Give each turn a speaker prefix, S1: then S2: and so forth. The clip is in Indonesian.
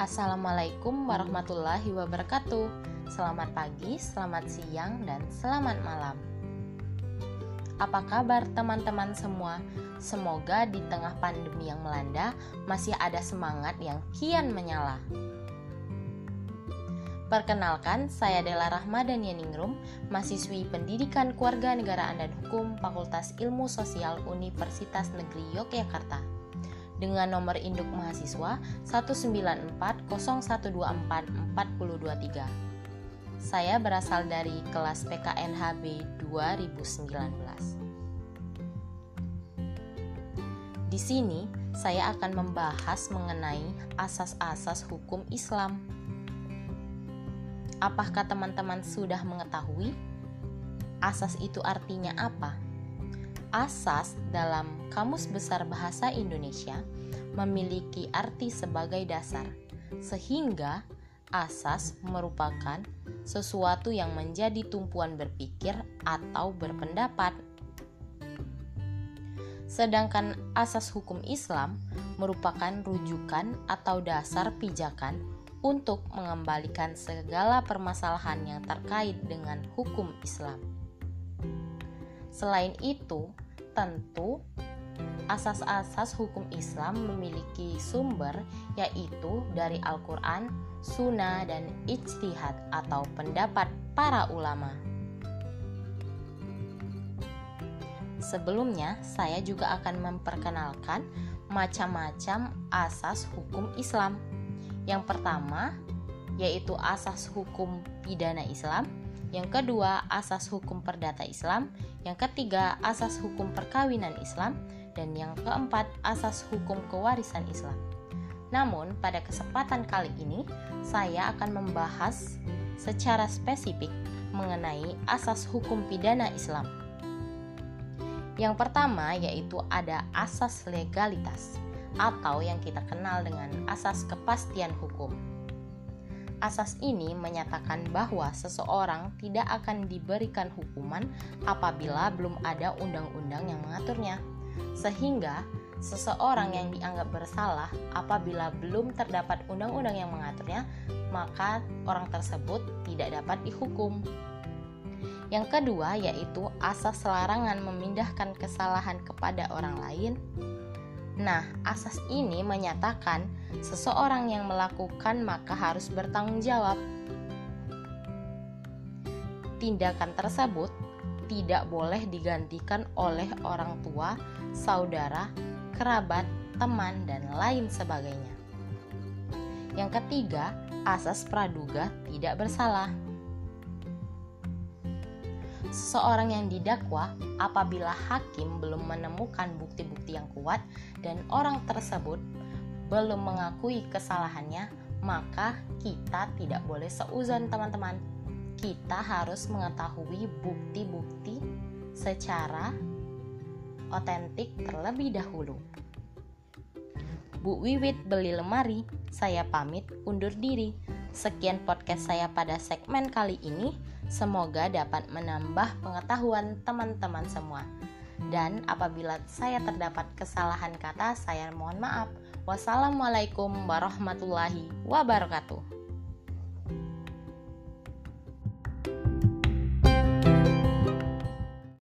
S1: Assalamualaikum warahmatullahi wabarakatuh. Selamat pagi, selamat siang, dan selamat malam. Apa kabar teman-teman semua? Semoga di tengah pandemi yang melanda masih ada semangat yang kian menyala. Perkenalkan, saya Dela Rahma dan mahasiswi Pendidikan Keluarga Negaraan dan Hukum Fakultas Ilmu Sosial Universitas Negeri Yogyakarta dengan nomor induk mahasiswa 19401244023. Saya berasal dari kelas PKNHB 2019. Di sini, saya akan membahas mengenai asas-asas hukum Islam Apakah teman-teman sudah mengetahui asas itu artinya apa? Asas dalam Kamus Besar Bahasa Indonesia memiliki arti sebagai dasar, sehingga asas merupakan sesuatu yang menjadi tumpuan berpikir atau berpendapat. Sedangkan asas hukum Islam merupakan rujukan atau dasar pijakan untuk mengembalikan segala permasalahan yang terkait dengan hukum Islam. Selain itu, tentu asas-asas hukum Islam memiliki sumber yaitu dari Al-Quran, Sunnah, dan Ijtihad atau pendapat para ulama. Sebelumnya, saya juga akan memperkenalkan macam-macam asas hukum Islam. Yang pertama yaitu asas hukum pidana Islam, yang kedua asas hukum perdata Islam, yang ketiga asas hukum perkawinan Islam, dan yang keempat asas hukum kewarisan Islam. Namun, pada kesempatan kali ini saya akan membahas secara spesifik mengenai asas hukum pidana Islam. Yang pertama yaitu ada asas legalitas atau yang kita kenal dengan asas kepastian hukum. Asas ini menyatakan bahwa seseorang tidak akan diberikan hukuman apabila belum ada undang-undang yang mengaturnya, sehingga seseorang yang dianggap bersalah apabila belum terdapat undang-undang yang mengaturnya, maka orang tersebut tidak dapat dihukum. Yang kedua yaitu asas larangan memindahkan kesalahan kepada orang lain Nah, asas ini menyatakan seseorang yang melakukan maka harus bertanggung jawab. Tindakan tersebut tidak boleh digantikan oleh orang tua, saudara, kerabat, teman, dan lain sebagainya. Yang ketiga, asas praduga tidak bersalah seseorang yang didakwa apabila hakim belum menemukan bukti-bukti yang kuat dan orang tersebut belum mengakui kesalahannya, maka kita tidak boleh seuzon, teman-teman. Kita harus mengetahui bukti-bukti secara otentik terlebih dahulu. Bu Wiwit beli lemari, saya pamit undur diri. Sekian podcast saya pada segmen kali ini. Semoga dapat menambah pengetahuan teman-teman semua. Dan apabila saya terdapat kesalahan kata, saya mohon maaf. Wassalamualaikum warahmatullahi wabarakatuh.